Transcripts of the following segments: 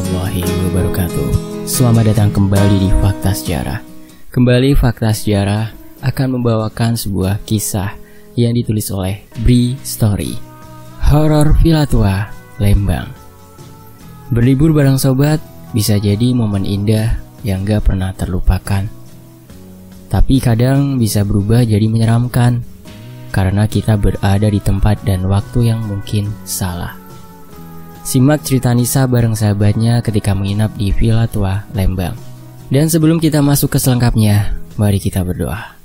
warahmatullahi wabarakatuh. Selamat datang kembali di Fakta Sejarah. Kembali Fakta Sejarah akan membawakan sebuah kisah yang ditulis oleh Bri Story. Horor Villa Tua, Lembang. Berlibur bareng sobat bisa jadi momen indah yang gak pernah terlupakan. Tapi kadang bisa berubah jadi menyeramkan karena kita berada di tempat dan waktu yang mungkin salah. Simak cerita Nisa bareng sahabatnya ketika menginap di Villa Tua, Lembang. Dan sebelum kita masuk ke selengkapnya, mari kita berdoa.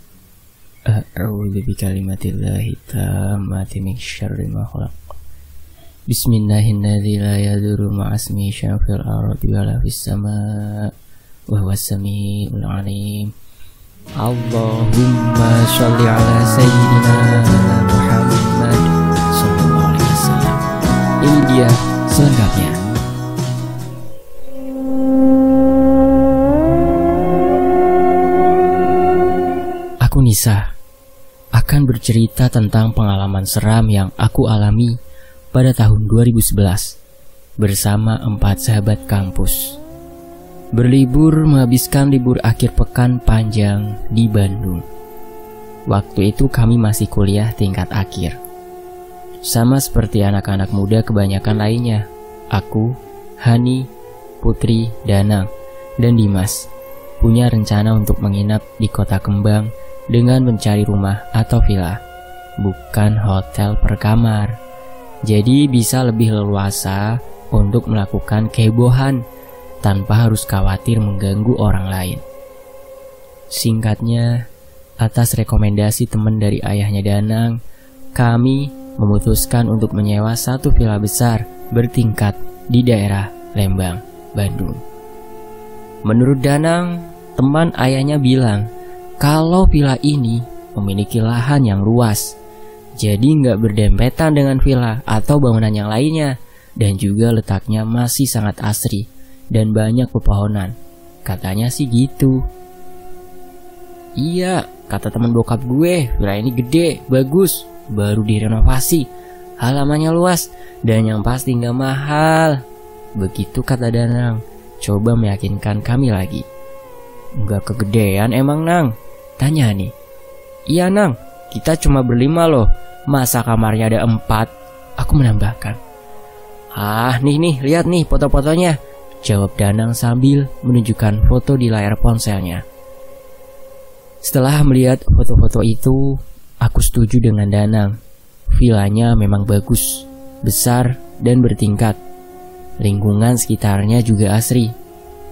Bismillahirrahmanirrahim. Allahumma sholli ala sayyidina Muhammad sallallahu alaihi wasallam. Ini dia selengkapnya. Aku Nisa akan bercerita tentang pengalaman seram yang aku alami pada tahun 2011 bersama empat sahabat kampus. Berlibur menghabiskan libur akhir pekan panjang di Bandung. Waktu itu kami masih kuliah tingkat akhir. Sama seperti anak-anak muda kebanyakan lainnya, aku, Hani, Putri, Danang, dan Dimas punya rencana untuk menginap di kota kembang dengan mencari rumah atau villa, bukan hotel per kamar. Jadi bisa lebih leluasa untuk melakukan kehebohan tanpa harus khawatir mengganggu orang lain. Singkatnya, atas rekomendasi teman dari ayahnya Danang, kami memutuskan untuk menyewa satu villa besar bertingkat di daerah Lembang, Bandung. Menurut Danang, teman ayahnya bilang kalau villa ini memiliki lahan yang luas, jadi nggak berdempetan dengan villa atau bangunan yang lainnya, dan juga letaknya masih sangat asri dan banyak pepohonan. Katanya sih gitu. Iya, kata teman bokap gue, villa ini gede, bagus, baru direnovasi, halamannya luas, dan yang pasti nggak mahal. Begitu kata Danang, coba meyakinkan kami lagi. Nggak kegedean emang Nang? Tanya nih. Iya Nang, kita cuma berlima loh, masa kamarnya ada empat? Aku menambahkan. Ah, nih nih, lihat nih foto-fotonya. Jawab Danang sambil menunjukkan foto di layar ponselnya. Setelah melihat foto-foto itu, aku setuju dengan Danang. Vilanya memang bagus, besar, dan bertingkat. Lingkungan sekitarnya juga asri,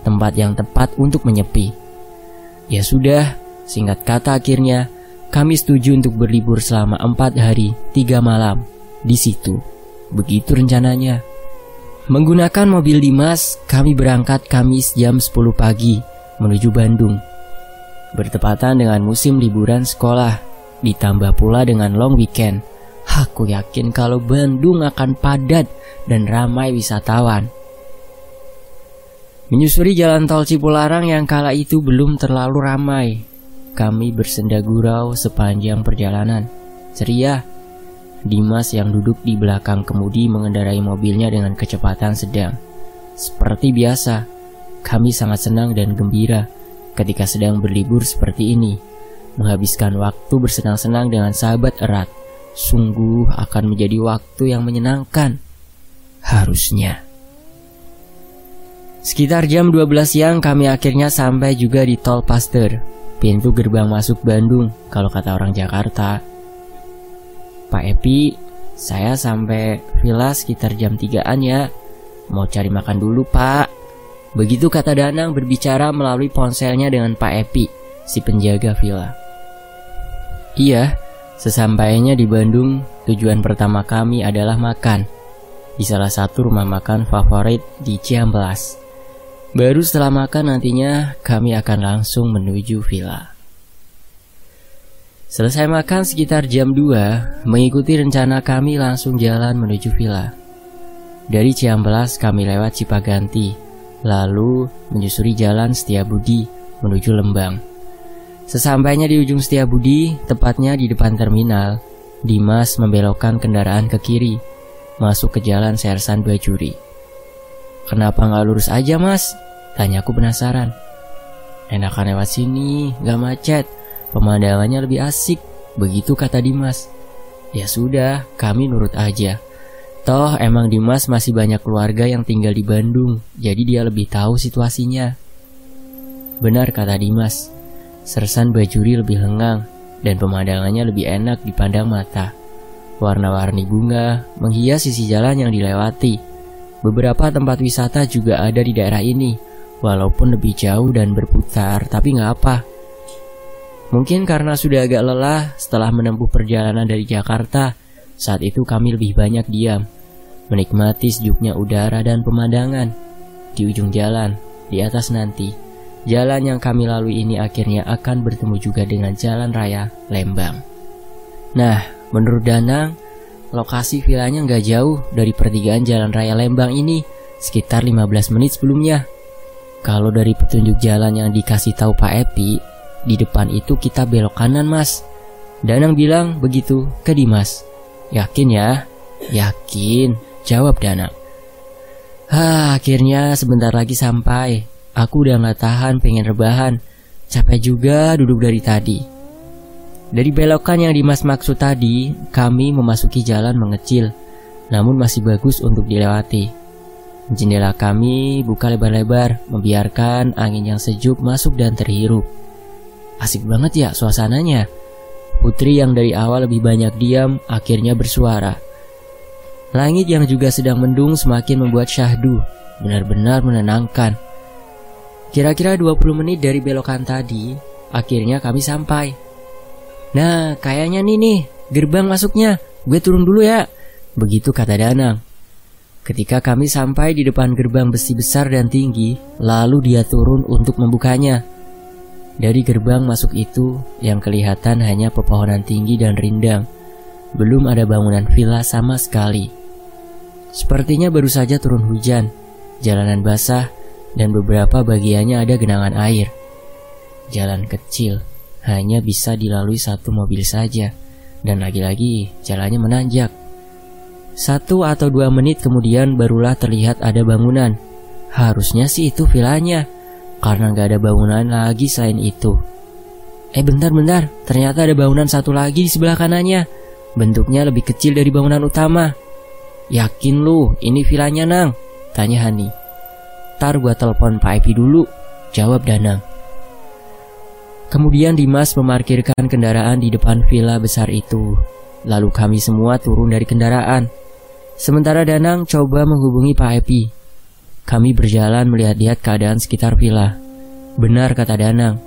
tempat yang tepat untuk menyepi. Ya sudah, singkat kata akhirnya, kami setuju untuk berlibur selama empat hari, tiga malam di situ. Begitu rencananya. Menggunakan mobil Dimas, kami berangkat Kamis jam 10 pagi menuju Bandung. Bertepatan dengan musim liburan sekolah, ditambah pula dengan long weekend. Aku yakin kalau Bandung akan padat dan ramai wisatawan. Menyusuri jalan tol Cipularang yang kala itu belum terlalu ramai. Kami bersenda gurau sepanjang perjalanan. Ceria, Dimas yang duduk di belakang kemudi mengendarai mobilnya dengan kecepatan sedang. Seperti biasa, kami sangat senang dan gembira ketika sedang berlibur seperti ini. Menghabiskan waktu bersenang-senang dengan sahabat erat sungguh akan menjadi waktu yang menyenangkan. Harusnya. Sekitar jam 12 siang kami akhirnya sampai juga di Tol Paster, pintu gerbang masuk Bandung kalau kata orang Jakarta. Pak Epi, saya sampai villa sekitar jam 3an ya. Mau cari makan dulu pak. Begitu kata Danang berbicara melalui ponselnya dengan Pak Epi, si penjaga villa. Iya, sesampainya di Bandung, tujuan pertama kami adalah makan. Di salah satu rumah makan favorit di Ciamplas. Baru setelah makan nantinya kami akan langsung menuju villa. Selesai makan sekitar jam 2, mengikuti rencana kami langsung jalan menuju villa. Dari Ciamblas kami lewat Cipaganti, lalu menyusuri jalan Setiabudi menuju Lembang. Sesampainya di ujung Setiabudi, tepatnya di depan terminal, Dimas membelokkan kendaraan ke kiri. masuk ke jalan Sersan Bajuri. Kenapa nggak lurus aja mas? Tanya aku penasaran. Enakan lewat sini, nggak macet. Pemandangannya lebih asik. Begitu kata Dimas. Ya sudah, kami nurut aja. Toh emang Dimas masih banyak keluarga yang tinggal di Bandung, jadi dia lebih tahu situasinya. Benar kata Dimas, Sersan Bajuri lebih lengang dan pemandangannya lebih enak dipandang mata. Warna-warni bunga menghias sisi jalan yang dilewati. Beberapa tempat wisata juga ada di daerah ini, walaupun lebih jauh dan berputar, tapi nggak apa. Mungkin karena sudah agak lelah setelah menempuh perjalanan dari Jakarta, saat itu kami lebih banyak diam, menikmati sejuknya udara dan pemandangan. Di ujung jalan, di atas nanti, Jalan yang kami lalui ini akhirnya akan bertemu juga dengan jalan raya Lembang. Nah, menurut Danang, lokasi vilanya nggak jauh dari pertigaan jalan raya Lembang ini, sekitar 15 menit sebelumnya. Kalau dari petunjuk jalan yang dikasih tahu Pak Epi, di depan itu kita belok kanan mas. Danang bilang begitu ke Dimas. Yakin ya? Yakin, jawab Danang. Hah, akhirnya sebentar lagi sampai. Aku udah gak tahan pengen rebahan. Capek juga duduk dari tadi. Dari belokan yang Dimas maksud tadi, kami memasuki jalan mengecil, namun masih bagus untuk dilewati. Jendela kami buka lebar-lebar, membiarkan angin yang sejuk masuk dan terhirup. Asik banget ya suasananya. Putri yang dari awal lebih banyak diam, akhirnya bersuara. Langit yang juga sedang mendung semakin membuat syahdu, benar-benar menenangkan. Kira-kira 20 menit dari belokan tadi, akhirnya kami sampai. Nah, kayaknya nih nih, gerbang masuknya. Gue turun dulu ya. Begitu kata Danang. Ketika kami sampai di depan gerbang besi besar dan tinggi, lalu dia turun untuk membukanya. Dari gerbang masuk itu, yang kelihatan hanya pepohonan tinggi dan rindang. Belum ada bangunan villa sama sekali. Sepertinya baru saja turun hujan. Jalanan basah dan beberapa bagiannya ada genangan air. Jalan kecil hanya bisa dilalui satu mobil saja, dan lagi-lagi jalannya menanjak. Satu atau dua menit kemudian barulah terlihat ada bangunan. Harusnya sih itu vilanya, karena nggak ada bangunan lagi selain itu. Eh bentar-bentar, ternyata ada bangunan satu lagi di sebelah kanannya. Bentuknya lebih kecil dari bangunan utama. Yakin lu, ini vilanya nang? Tanya Hani. Ntar gua telepon Pak Epi dulu, jawab Danang. Kemudian Dimas memarkirkan kendaraan di depan villa besar itu. Lalu kami semua turun dari kendaraan. Sementara Danang coba menghubungi Pak Epi. Kami berjalan melihat-lihat keadaan sekitar villa. Benar kata Danang,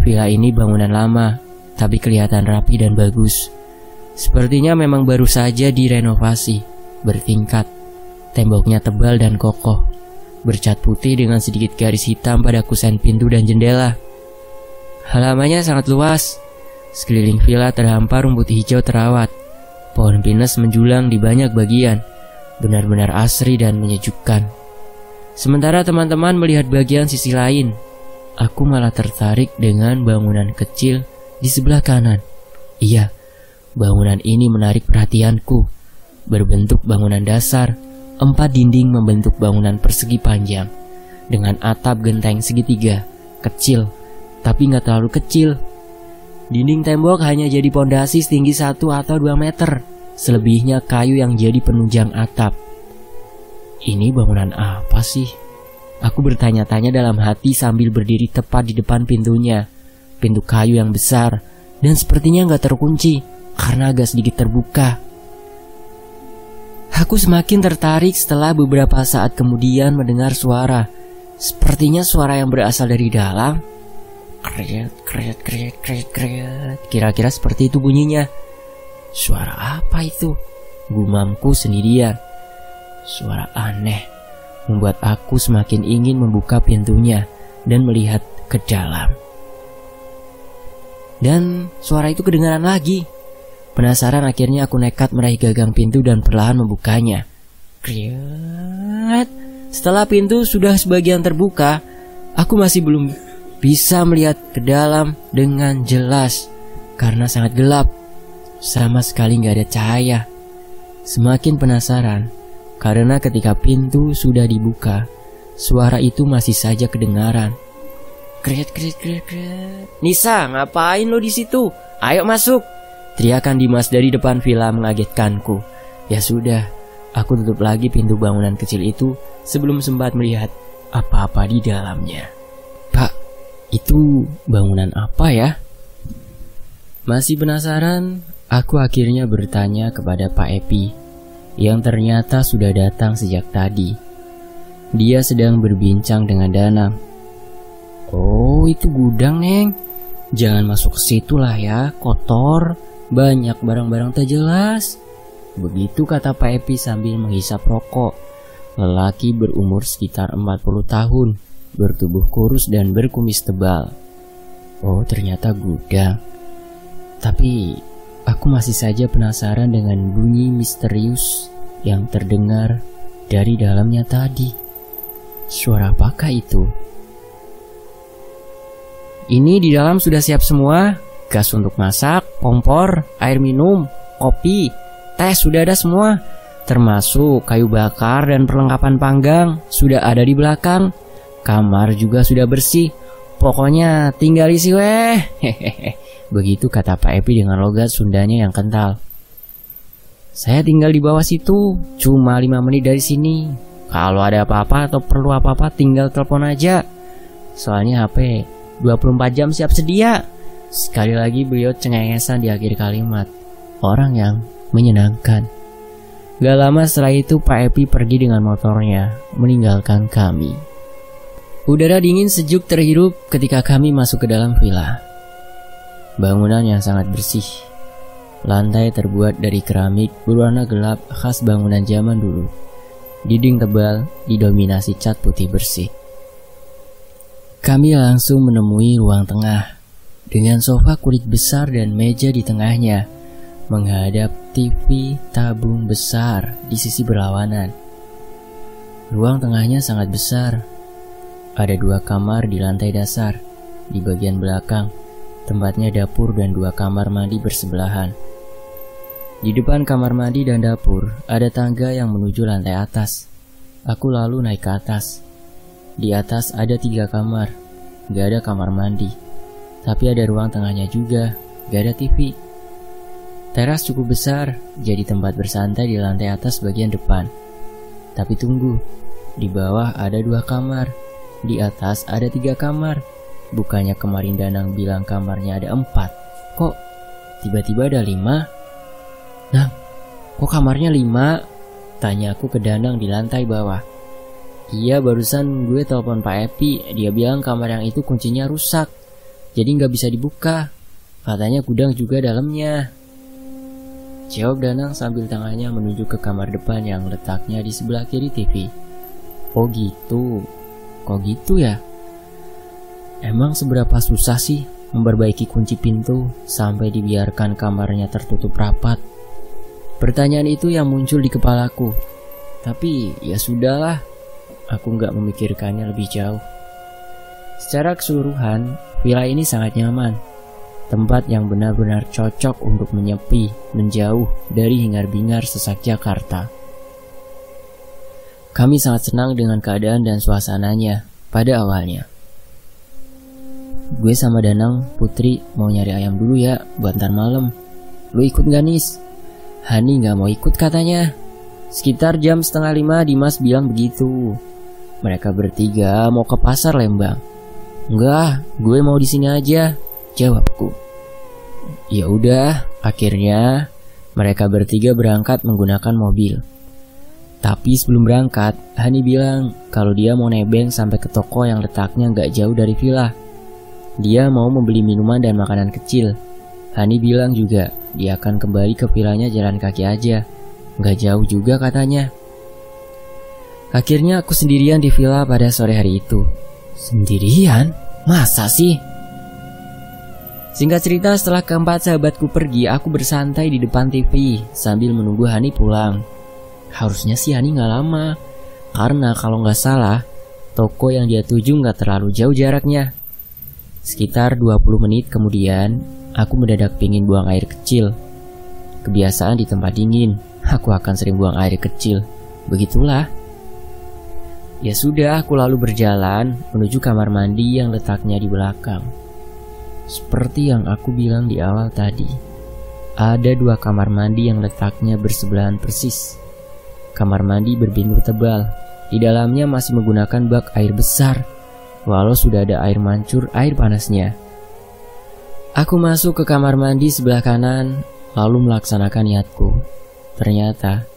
villa ini bangunan lama, tapi kelihatan rapi dan bagus. Sepertinya memang baru saja direnovasi, bertingkat. Temboknya tebal dan kokoh bercat putih dengan sedikit garis hitam pada kusen pintu dan jendela. Halamannya sangat luas. Sekeliling villa terhampar rumput hijau terawat. Pohon pinus menjulang di banyak bagian. Benar-benar asri dan menyejukkan. Sementara teman-teman melihat bagian sisi lain, aku malah tertarik dengan bangunan kecil di sebelah kanan. Iya, bangunan ini menarik perhatianku. Berbentuk bangunan dasar Empat dinding membentuk bangunan persegi panjang dengan atap genteng segitiga, kecil, tapi nggak terlalu kecil. Dinding tembok hanya jadi pondasi setinggi satu atau dua meter, selebihnya kayu yang jadi penunjang atap. Ini bangunan apa sih? Aku bertanya-tanya dalam hati sambil berdiri tepat di depan pintunya. Pintu kayu yang besar dan sepertinya nggak terkunci karena agak sedikit terbuka. Aku semakin tertarik setelah beberapa saat kemudian mendengar suara. Sepertinya suara yang berasal dari dalam. Kreyet, kreyet, kreyet, kreyet, kreyet. Kira-kira seperti itu bunyinya. Suara apa itu? Gumamku sendirian. Suara aneh membuat aku semakin ingin membuka pintunya dan melihat ke dalam. Dan suara itu kedengaran lagi. Penasaran akhirnya aku nekat meraih gagang pintu dan perlahan membukanya. Kriat. Setelah pintu sudah sebagian terbuka, aku masih belum bisa melihat ke dalam dengan jelas karena sangat gelap. Sama sekali nggak ada cahaya. Semakin penasaran, karena ketika pintu sudah dibuka, suara itu masih saja kedengaran. Kret kret kret kret. Nisa, ngapain lo di situ? Ayo masuk. Teriakan Dimas dari depan villa mengagetkanku. Ya sudah, aku tutup lagi pintu bangunan kecil itu sebelum sempat melihat apa-apa di dalamnya. Pak, itu bangunan apa ya? Masih penasaran, aku akhirnya bertanya kepada Pak Epi yang ternyata sudah datang sejak tadi. Dia sedang berbincang dengan Danang. Oh, itu gudang, Neng. Jangan masuk ke situ lah ya, kotor, banyak barang-barang tak jelas. Begitu kata Pak Epi sambil menghisap rokok. Lelaki berumur sekitar 40 tahun, bertubuh kurus dan berkumis tebal. Oh, ternyata gudang. Tapi aku masih saja penasaran dengan bunyi misterius yang terdengar dari dalamnya tadi. Suara apakah itu? Ini di dalam sudah siap semua. Gas untuk masak, kompor, air minum, kopi, teh sudah ada semua. Termasuk kayu bakar dan perlengkapan panggang sudah ada di belakang. Kamar juga sudah bersih. Pokoknya tinggal isi weh. Hehehe. Begitu kata Pak Epi dengan logat Sundanya yang kental. Saya tinggal di bawah situ, cuma 5 menit dari sini. Kalau ada apa-apa atau perlu apa-apa tinggal telepon aja. Soalnya HP 24 jam siap sedia. Sekali lagi beliau cengengesan di akhir kalimat. Orang yang menyenangkan. Gak lama setelah itu Pak Epi pergi dengan motornya, meninggalkan kami. Udara dingin sejuk terhirup ketika kami masuk ke dalam villa. Bangunan yang sangat bersih. Lantai terbuat dari keramik berwarna gelap khas bangunan zaman dulu. Dinding tebal didominasi cat putih bersih. Kami langsung menemui ruang tengah dengan sofa kulit besar dan meja di tengahnya menghadap TV tabung besar di sisi berlawanan. Ruang tengahnya sangat besar. Ada dua kamar di lantai dasar. Di bagian belakang Tempatnya dapur dan dua kamar mandi bersebelahan. Di depan kamar mandi dan dapur ada tangga yang menuju lantai atas. Aku lalu naik ke atas. Di atas ada tiga kamar, gak ada kamar mandi. Tapi ada ruang tengahnya juga, gak ada TV. Teras cukup besar, jadi tempat bersantai di lantai atas bagian depan. Tapi tunggu, di bawah ada dua kamar, di atas ada tiga kamar. Bukannya kemarin Danang bilang kamarnya ada empat. Kok tiba-tiba ada lima? Nah, kok kamarnya lima? Tanya aku ke Danang di lantai bawah. Iya barusan gue telepon Pak Epi Dia bilang kamar yang itu kuncinya rusak Jadi nggak bisa dibuka Katanya gudang juga dalamnya Jawab Danang sambil tangannya menuju ke kamar depan yang letaknya di sebelah kiri TV Oh gitu Kok gitu ya? Emang seberapa susah sih memperbaiki kunci pintu sampai dibiarkan kamarnya tertutup rapat? Pertanyaan itu yang muncul di kepalaku. Tapi ya sudahlah, aku nggak memikirkannya lebih jauh. Secara keseluruhan, villa ini sangat nyaman. Tempat yang benar-benar cocok untuk menyepi, menjauh dari hingar-bingar sesak Jakarta. Kami sangat senang dengan keadaan dan suasananya pada awalnya. Gue sama Danang, Putri mau nyari ayam dulu ya buat ntar malam. Lu ikut gak Nis? Hani gak mau ikut katanya. Sekitar jam setengah lima Dimas bilang begitu. Mereka bertiga mau ke pasar Lembang. Enggak, gue mau di sini aja, jawabku. Ya udah, akhirnya mereka bertiga berangkat menggunakan mobil. Tapi sebelum berangkat, Hani bilang kalau dia mau nebeng sampai ke toko yang letaknya gak jauh dari villa. Dia mau membeli minuman dan makanan kecil. Hani bilang juga dia akan kembali ke vilanya jalan kaki aja. Gak jauh juga katanya. Akhirnya aku sendirian di villa pada sore hari itu. Sendirian? Masa sih? Singkat cerita setelah keempat sahabatku pergi, aku bersantai di depan TV sambil menunggu Hani pulang. Harusnya sih Hani gak lama, karena kalau gak salah, toko yang dia tuju gak terlalu jauh jaraknya. Sekitar 20 menit kemudian, aku mendadak pingin buang air kecil. Kebiasaan di tempat dingin. aku akan sering buang air kecil. Begitulah. Ya sudah, aku lalu berjalan menuju kamar mandi yang letaknya di belakang. Seperti yang aku bilang di awal tadi, ada dua kamar mandi yang letaknya bersebelahan persis. Kamar mandi berpintu tebal, di dalamnya masih menggunakan bak air besar, walau sudah ada air mancur air panasnya. Aku masuk ke kamar mandi sebelah kanan, lalu melaksanakan niatku. Ternyata,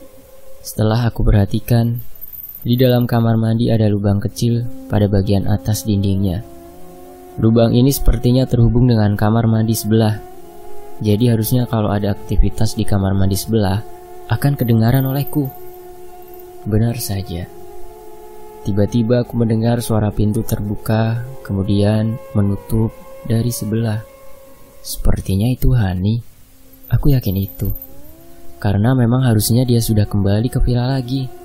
setelah aku perhatikan, di dalam kamar mandi ada lubang kecil pada bagian atas dindingnya. Lubang ini sepertinya terhubung dengan kamar mandi sebelah. Jadi harusnya kalau ada aktivitas di kamar mandi sebelah akan kedengaran olehku. Benar saja. Tiba-tiba aku mendengar suara pintu terbuka, kemudian menutup dari sebelah. Sepertinya itu Hani. Aku yakin itu. Karena memang harusnya dia sudah kembali ke villa lagi.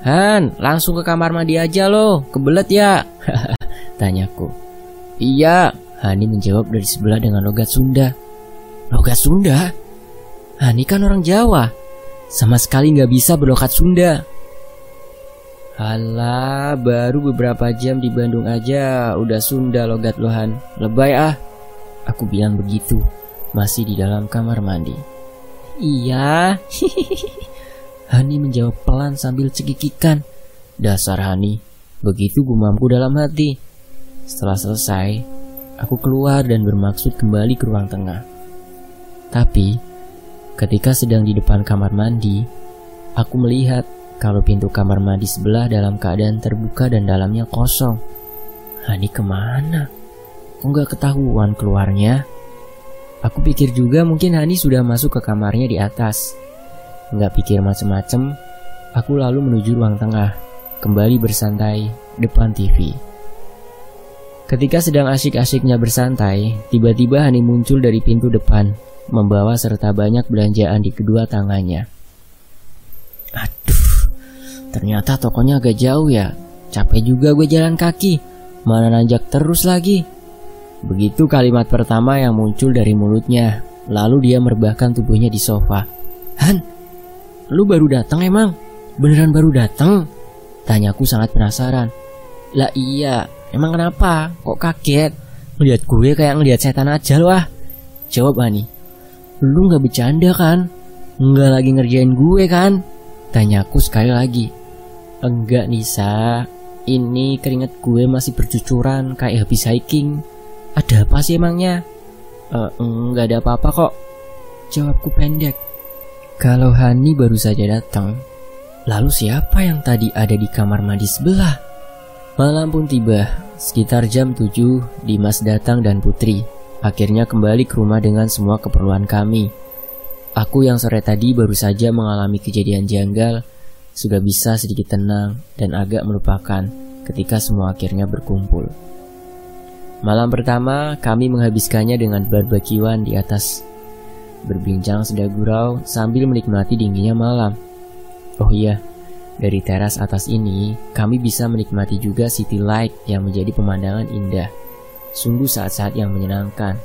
Han, langsung ke kamar mandi aja loh, kebelet ya? Tanyaku. Iya, Hani menjawab dari sebelah dengan logat Sunda. Logat Sunda? Hani kan orang Jawa. Sama sekali nggak bisa berlogat Sunda. Alah, baru beberapa jam di Bandung aja udah Sunda logat lohan. Lebay ah. Aku bilang begitu, masih di dalam kamar mandi. Iya. Hani menjawab pelan sambil cekikikan. Dasar Hani, begitu gumamku dalam hati. Setelah selesai, aku keluar dan bermaksud kembali ke ruang tengah. Tapi, ketika sedang di depan kamar mandi, aku melihat kalau pintu kamar mandi sebelah dalam keadaan terbuka dan dalamnya kosong. Hani ke mana? Kok nggak ketahuan keluarnya? Aku pikir juga mungkin Hani sudah masuk ke kamarnya di atas. Nggak pikir macem-macem, aku lalu menuju ruang tengah, kembali bersantai depan TV. Ketika sedang asyik-asyiknya bersantai, tiba-tiba Hani muncul dari pintu depan, membawa serta banyak belanjaan di kedua tangannya. Aduh, ternyata tokonya agak jauh ya. Capek juga gue jalan kaki, mana nanjak terus lagi. Begitu kalimat pertama yang muncul dari mulutnya, lalu dia merebahkan tubuhnya di sofa. Han, lu baru datang emang? Beneran baru datang? Tanyaku sangat penasaran. Lah iya, emang kenapa? Kok kaget? Melihat gue kayak ngelihat setan aja loh ah. Jawab Ani. Lu gak bercanda kan? Nggak lagi ngerjain gue kan? Tanyaku sekali lagi. Enggak Nisa, ini keringet gue masih bercucuran kayak habis hiking. Ada apa sih emangnya? Uh, enggak ada apa-apa kok. Jawabku pendek. Kalau Hani baru saja datang, lalu siapa yang tadi ada di kamar mandi sebelah? Malam pun tiba, sekitar jam 7, Dimas datang dan Putri. Akhirnya kembali ke rumah dengan semua keperluan kami. Aku yang sore tadi baru saja mengalami kejadian janggal, sudah bisa sedikit tenang dan agak melupakan ketika semua akhirnya berkumpul. Malam pertama kami menghabiskannya dengan barbekyuan di atas Berbincang sedang gurau sambil menikmati dinginnya malam. Oh iya, dari teras atas ini kami bisa menikmati juga city light yang menjadi pemandangan indah. Sungguh saat-saat yang menyenangkan.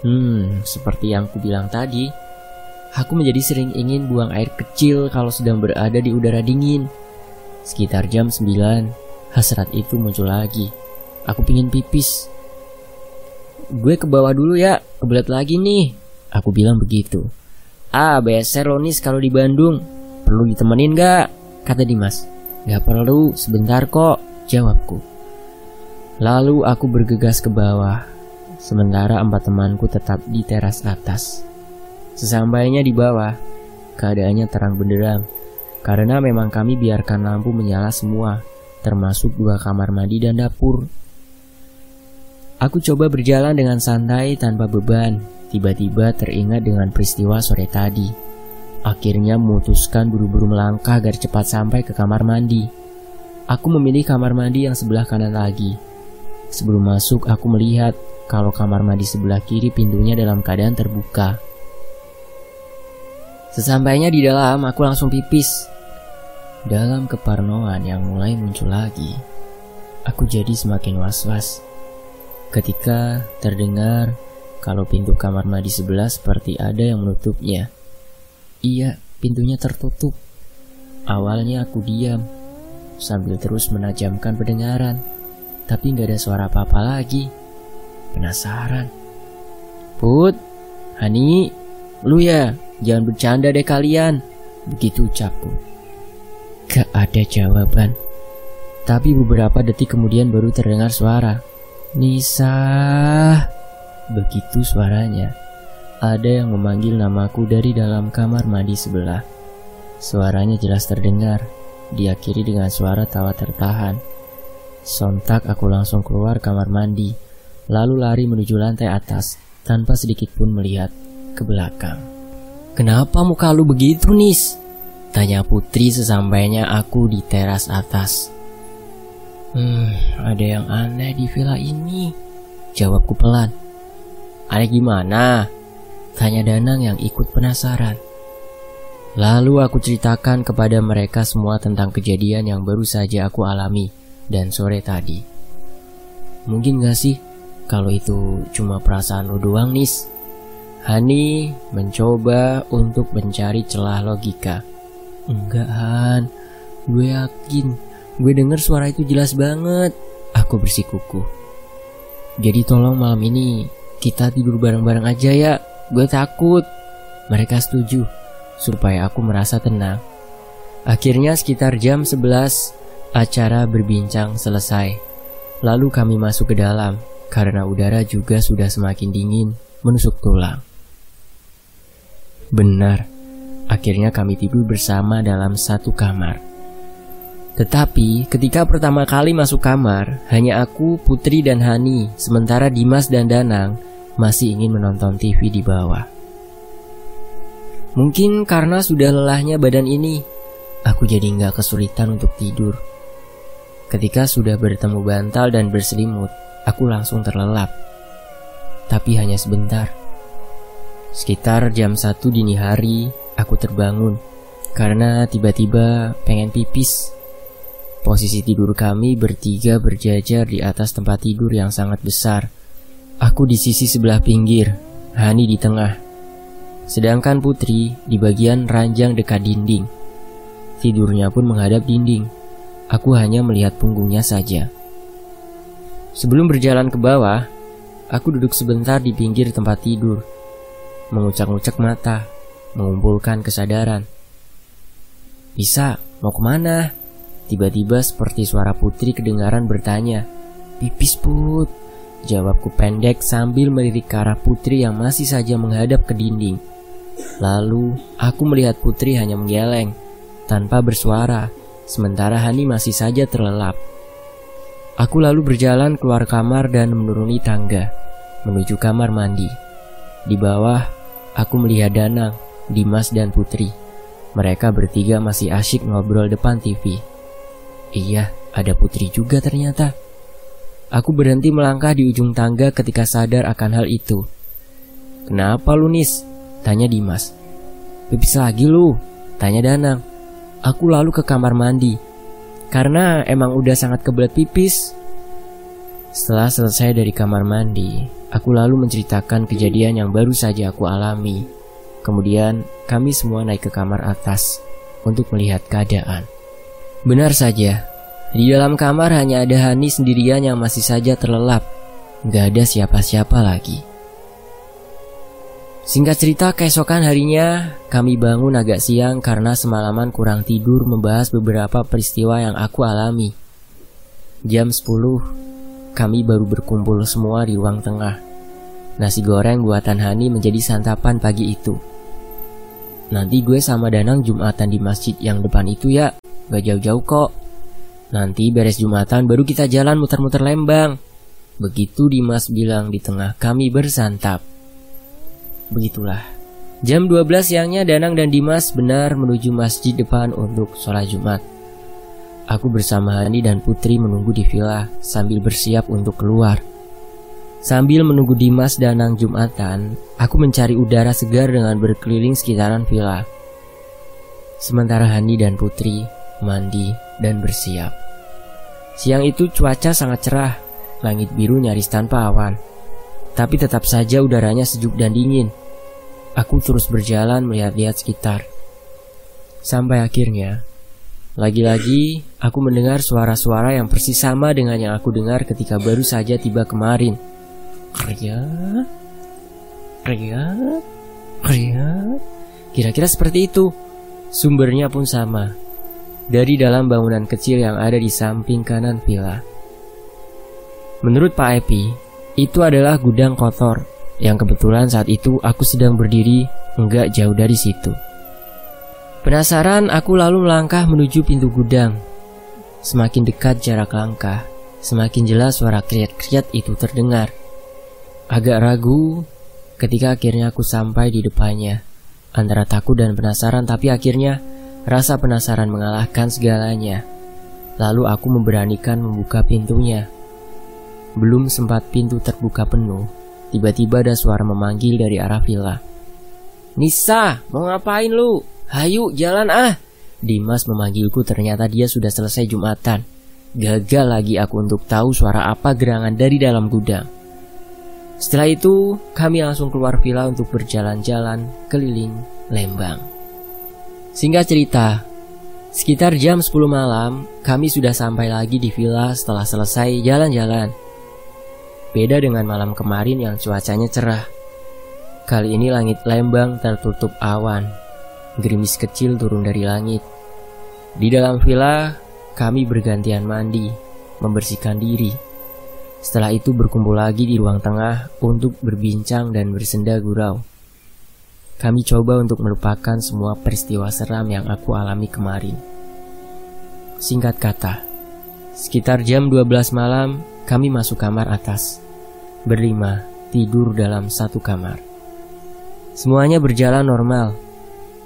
Hmm, seperti yang ku bilang tadi Aku menjadi sering ingin buang air kecil kalau sedang berada di udara dingin. Sekitar jam 9, hasrat itu muncul lagi. Aku pingin pipis. Gue ke bawah dulu ya, kebelet lagi nih. Aku bilang begitu. Ah, beser lo nis kalau di Bandung. Perlu ditemenin gak? Kata Dimas. Gak perlu, sebentar kok, jawabku. Lalu aku bergegas ke bawah, sementara empat temanku tetap di teras atas. Sesampainya di bawah, keadaannya terang benderang, karena memang kami biarkan lampu menyala semua, termasuk dua kamar mandi dan dapur Aku coba berjalan dengan santai tanpa beban. Tiba-tiba teringat dengan peristiwa sore tadi. Akhirnya memutuskan buru-buru melangkah agar cepat sampai ke kamar mandi. Aku memilih kamar mandi yang sebelah kanan lagi. Sebelum masuk, aku melihat kalau kamar mandi sebelah kiri pintunya dalam keadaan terbuka. Sesampainya di dalam, aku langsung pipis. Dalam keparnoan yang mulai muncul lagi, aku jadi semakin was-was ketika terdengar kalau pintu kamar mandi sebelah seperti ada yang menutupnya. Iya, pintunya tertutup. Awalnya aku diam, sambil terus menajamkan pendengaran. Tapi nggak ada suara apa-apa lagi. Penasaran. Put, Hani, lu ya, jangan bercanda deh kalian. Begitu ucapku. Gak ada jawaban. Tapi beberapa detik kemudian baru terdengar suara. Nisa. Begitu suaranya. Ada yang memanggil namaku dari dalam kamar mandi sebelah. Suaranya jelas terdengar, diakhiri dengan suara tawa tertahan. Sontak aku langsung keluar kamar mandi, lalu lari menuju lantai atas tanpa sedikit pun melihat ke belakang. Kenapa muka lu begitu, Nis? Tanya Putri sesampainya aku di teras atas. Hmm, ada yang aneh di villa ini. Jawabku pelan. Aneh gimana? Tanya Danang yang ikut penasaran. Lalu aku ceritakan kepada mereka semua tentang kejadian yang baru saja aku alami dan sore tadi. Mungkin gak sih kalau itu cuma perasaan lo doang nis? Hani mencoba untuk mencari celah logika. Enggak Han, gue yakin, gue denger suara itu jelas banget. Aku bersikuku. Jadi tolong malam ini kita tidur bareng-bareng aja ya. Gue takut. Mereka setuju supaya aku merasa tenang. Akhirnya sekitar jam 11 Acara berbincang selesai. Lalu kami masuk ke dalam karena udara juga sudah semakin dingin menusuk tulang. Benar, akhirnya kami tidur bersama dalam satu kamar. Tetapi ketika pertama kali masuk kamar, hanya aku, Putri, dan Hani, sementara Dimas dan Danang masih ingin menonton TV di bawah. Mungkin karena sudah lelahnya badan ini, aku jadi nggak kesulitan untuk tidur. Ketika sudah bertemu bantal dan berselimut, aku langsung terlelap. Tapi hanya sebentar. Sekitar jam satu dini hari, aku terbangun karena tiba-tiba pengen pipis. Posisi tidur kami bertiga berjajar di atas tempat tidur yang sangat besar. Aku di sisi sebelah pinggir, Hani di tengah. Sedangkan Putri di bagian ranjang dekat dinding. Tidurnya pun menghadap dinding. Aku hanya melihat punggungnya saja. Sebelum berjalan ke bawah, aku duduk sebentar di pinggir tempat tidur, mengucak-ngucak mata, mengumpulkan kesadaran. Bisa, mau ke mana? Tiba-tiba seperti suara putri kedengaran bertanya, Pipis put. Jawabku pendek sambil melirik ke arah putri yang masih saja menghadap ke dinding. Lalu, aku melihat putri hanya menggeleng, tanpa bersuara, sementara Hani masih saja terlelap. Aku lalu berjalan keluar kamar dan menuruni tangga, menuju kamar mandi. Di bawah, aku melihat Danang, Dimas, dan Putri. Mereka bertiga masih asyik ngobrol depan TV. Iya, ada Putri juga ternyata. Aku berhenti melangkah di ujung tangga ketika sadar akan hal itu. Kenapa lu Nis? Tanya Dimas. Pipis lagi lu? Tanya Danang. Aku lalu ke kamar mandi karena emang udah sangat kebelet pipis. Setelah selesai dari kamar mandi, aku lalu menceritakan kejadian yang baru saja aku alami. Kemudian kami semua naik ke kamar atas untuk melihat keadaan. Benar saja, di dalam kamar hanya ada Hani sendirian yang masih saja terlelap. Gak ada siapa-siapa lagi. Singkat cerita, keesokan harinya kami bangun agak siang karena semalaman kurang tidur membahas beberapa peristiwa yang aku alami. Jam 10, kami baru berkumpul semua di ruang tengah. Nasi goreng buatan Hani menjadi santapan pagi itu. Nanti gue sama Danang Jumatan di masjid yang depan itu ya, gak jauh-jauh kok. Nanti beres Jumatan baru kita jalan muter-muter Lembang. Begitu Dimas bilang di tengah kami bersantap. Begitulah. Jam 12 siangnya Danang dan Dimas benar menuju masjid depan untuk sholat Jumat. Aku bersama Hani dan Putri menunggu di villa sambil bersiap untuk keluar. Sambil menunggu Dimas Danang Jumatan, aku mencari udara segar dengan berkeliling sekitaran villa. Sementara Hani dan Putri mandi dan bersiap. Siang itu cuaca sangat cerah, langit biru nyaris tanpa awan. Tapi tetap saja udaranya sejuk dan dingin. Aku terus berjalan melihat-lihat sekitar. Sampai akhirnya, lagi-lagi aku mendengar suara-suara yang persis sama dengan yang aku dengar ketika baru saja tiba kemarin. Kerja, kerja, kerja. Kira-kira seperti itu. Sumbernya pun sama. Dari dalam bangunan kecil yang ada di samping kanan villa. Menurut Pak Epi, itu adalah gudang kotor yang kebetulan saat itu aku sedang berdiri enggak jauh dari situ. Penasaran, aku lalu melangkah menuju pintu gudang. Semakin dekat jarak langkah, semakin jelas suara kriat-kriat itu terdengar. Agak ragu ketika akhirnya aku sampai di depannya. Antara takut dan penasaran, tapi akhirnya rasa penasaran mengalahkan segalanya. Lalu aku memberanikan membuka pintunya. Belum sempat pintu terbuka penuh, tiba-tiba ada suara memanggil dari arah villa. Nisa, mau ngapain lu? Hayu, jalan ah. Dimas memanggilku ternyata dia sudah selesai Jumatan. Gagal lagi aku untuk tahu suara apa gerangan dari dalam gudang. Setelah itu, kami langsung keluar villa untuk berjalan-jalan keliling Lembang. Singkat cerita, sekitar jam 10 malam, kami sudah sampai lagi di villa setelah selesai jalan-jalan. Beda dengan malam kemarin yang cuacanya cerah. Kali ini langit Lembang tertutup awan gerimis kecil turun dari langit. Di dalam villa, kami bergantian mandi, membersihkan diri. Setelah itu berkumpul lagi di ruang tengah untuk berbincang dan bersenda gurau. Kami coba untuk melupakan semua peristiwa seram yang aku alami kemarin. Singkat kata, sekitar jam 12 malam kami masuk kamar atas. Berlima tidur dalam satu kamar. Semuanya berjalan normal,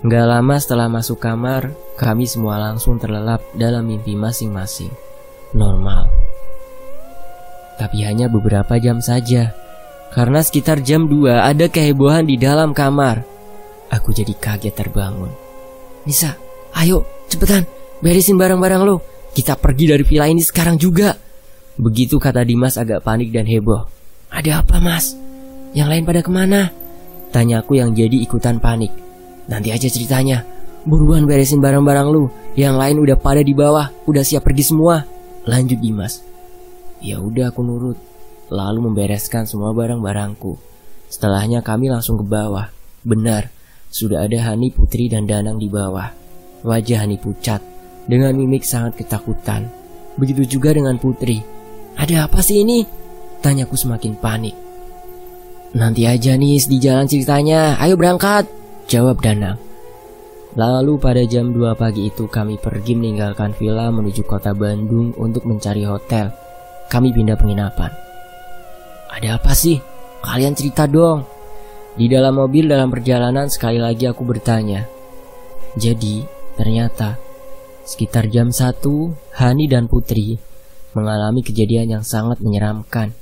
Gak lama setelah masuk kamar, kami semua langsung terlelap dalam mimpi masing-masing. Normal. Tapi hanya beberapa jam saja. Karena sekitar jam 2 ada kehebohan di dalam kamar. Aku jadi kaget terbangun. Nisa, ayo cepetan beresin barang-barang lo. Kita pergi dari villa ini sekarang juga. Begitu kata Dimas agak panik dan heboh. Ada apa mas? Yang lain pada ke mana? Tanyaku yang jadi ikutan panik. Nanti aja ceritanya. Buruan beresin barang-barang lu. Yang lain udah pada di bawah, udah siap pergi semua. Lanjut Dimas. Ya udah aku nurut. Lalu membereskan semua barang-barangku. Setelahnya kami langsung ke bawah. Benar, sudah ada Hani Putri dan Danang di bawah. Wajah Hani pucat dengan mimik sangat ketakutan. Begitu juga dengan Putri. Ada apa sih ini? Tanyaku semakin panik. Nanti aja nih di jalan ceritanya. Ayo berangkat. Jawab Danang. Lalu pada jam 2 pagi itu kami pergi meninggalkan villa menuju kota Bandung untuk mencari hotel. Kami pindah penginapan. Ada apa sih? Kalian cerita dong. Di dalam mobil dalam perjalanan sekali lagi aku bertanya. Jadi, ternyata sekitar jam 1, Hani dan Putri mengalami kejadian yang sangat menyeramkan.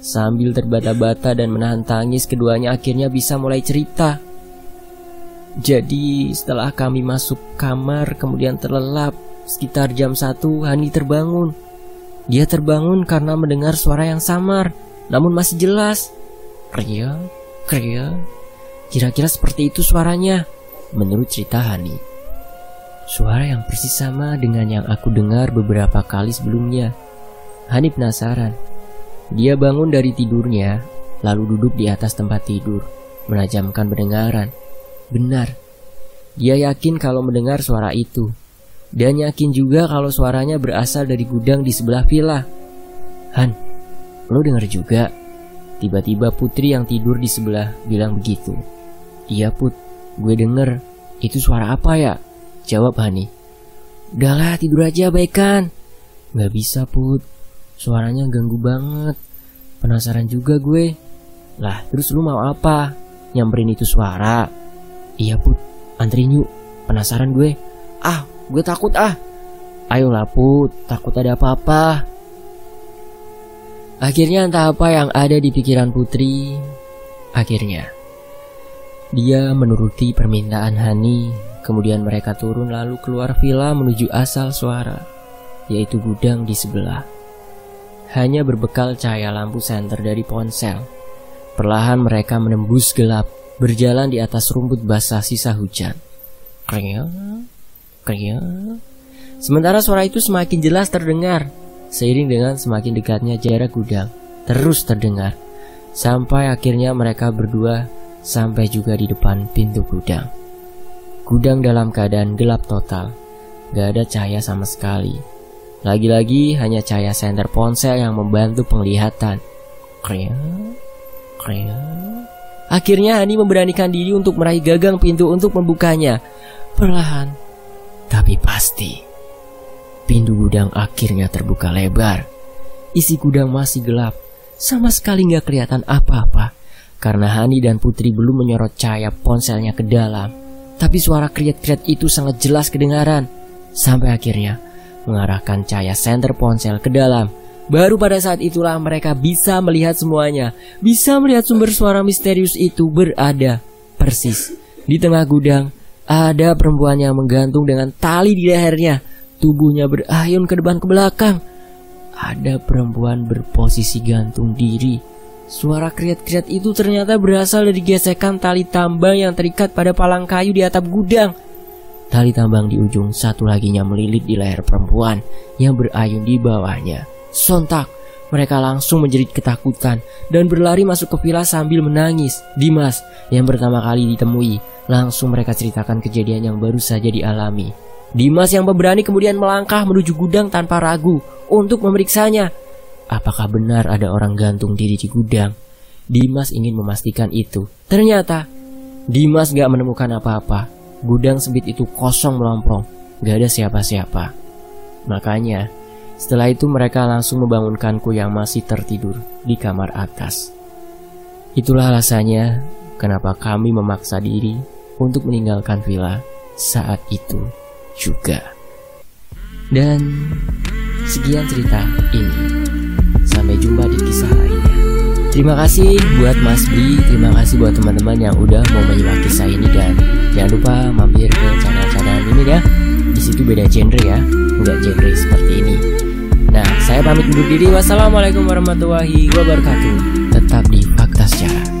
Sambil terbata-bata dan menahan tangis, keduanya akhirnya bisa mulai cerita. Jadi setelah kami masuk kamar kemudian terlelap Sekitar jam 1 Hani terbangun Dia terbangun karena mendengar suara yang samar Namun masih jelas. Kria, kria. Kira-kira seperti itu suaranya Menurut cerita Hani. Suara yang persis sama dengan yang aku dengar beberapa kali sebelumnya. Hani penasaran. Dia bangun dari tidurnya Lalu duduk di atas tempat tidur Menajamkan pendengaran. Benar. Dia yakin kalau mendengar suara itu. Dan yakin juga kalau suaranya berasal dari gudang di sebelah villa. Han, lo denger juga? Tiba-tiba Putri yang tidur di sebelah bilang begitu. Iya Put, gue denger. Itu suara apa ya? Jawab Hani. Udahlah tidur aja baikan. Gak bisa Put, suaranya ganggu banget. Penasaran juga gue. Lah terus lu mau apa? Nyamperin itu suara? Iya put, anterin yuk. Penasaran gue. Gue takut ah. Ayolah put, takut ada apa-apa. Akhirnya entah apa yang ada di pikiran Putri. Akhirnya, dia menuruti permintaan Hani. Kemudian mereka turun lalu keluar villa menuju asal suara, yaitu gudang di sebelah. Hanya berbekal cahaya lampu senter dari ponsel. Perlahan mereka menembus gelap berjalan di atas rumput basah sisa hujan. Kriak, kriak. Sementara suara itu semakin jelas terdengar, seiring dengan semakin dekatnya jarak gudang, terus terdengar. Sampai akhirnya mereka berdua sampai juga di depan pintu gudang. Gudang dalam keadaan gelap total, gak ada cahaya sama sekali. Lagi-lagi hanya cahaya senter ponsel yang membantu penglihatan. Kriak, kriak. Akhirnya Hani memberanikan diri untuk meraih gagang pintu untuk membukanya. Perlahan, tapi pasti. Pintu gudang akhirnya terbuka lebar. Isi gudang masih gelap, sama sekali nggak kelihatan apa-apa. Karena Hani dan Putri belum menyorot cahaya ponselnya ke dalam. Tapi suara kriat-kriat itu sangat jelas kedengaran. Sampai akhirnya mengarahkan cahaya senter ponsel ke dalam. Baru pada saat itulah mereka bisa melihat semuanya. Bisa melihat sumber suara misterius itu berada persis di tengah gudang. Ada perempuan yang menggantung dengan tali di lehernya Tubuhnya berayun ke depan ke belakang. Ada perempuan berposisi gantung diri. Suara kriat-kriat itu ternyata berasal dari gesekan tali tambang yang terikat pada palang kayu di atap gudang. Tali tambang di ujung satu laginya melilit di leher perempuan yang berayun di bawahnya. Sontak, mereka langsung menjerit ketakutan dan berlari masuk ke villa sambil menangis. Dimas yang pertama kali ditemui, langsung mereka ceritakan kejadian yang baru saja dialami. Dimas yang pemberani kemudian melangkah menuju gudang tanpa ragu untuk memeriksanya. Apakah benar ada orang gantung diri di gudang? Dimas ingin memastikan itu. Ternyata Dimas gak menemukan apa-apa. Gudang sempit itu kosong melompong, gak ada siapa-siapa. Makanya, setelah itu mereka langsung membangunkanku yang masih tertidur di kamar atas. Itulah alasannya kenapa kami memaksa diri untuk meninggalkan villa saat itu juga. Dan sekian cerita ini. Sampai jumpa di kisah lainnya. Terima kasih buat Mas Bli, terima kasih buat teman-teman yang udah mau menyimak kisah ini dan jangan lupa mampir ke channel-channel ini ya. Di situ beda genre ya, nggak genre seperti ini. Nah, saya pamit undur diri. Wassalamualaikum warahmatullahi wabarakatuh. Tetap di Fakta Sejarah.